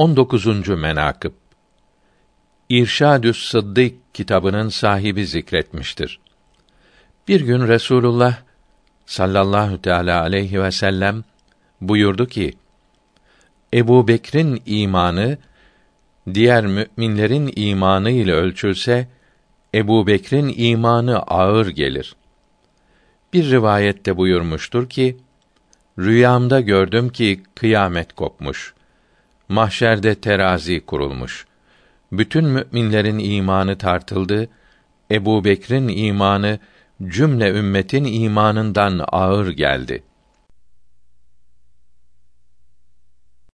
19. menakıb İrşadü's Sıddık kitabının sahibi zikretmiştir. Bir gün Resulullah sallallahu teala aleyhi ve sellem buyurdu ki: Ebu Bekir'in imanı diğer müminlerin imanı ile ölçülse Ebu Bekir'in imanı ağır gelir. Bir rivayette buyurmuştur ki, Rüyamda gördüm ki kıyamet kopmuş. Mahşerde terazi kurulmuş. Bütün müminlerin imanı tartıldı. Ebu Bekir'in imanı cümle ümmetin imanından ağır geldi.''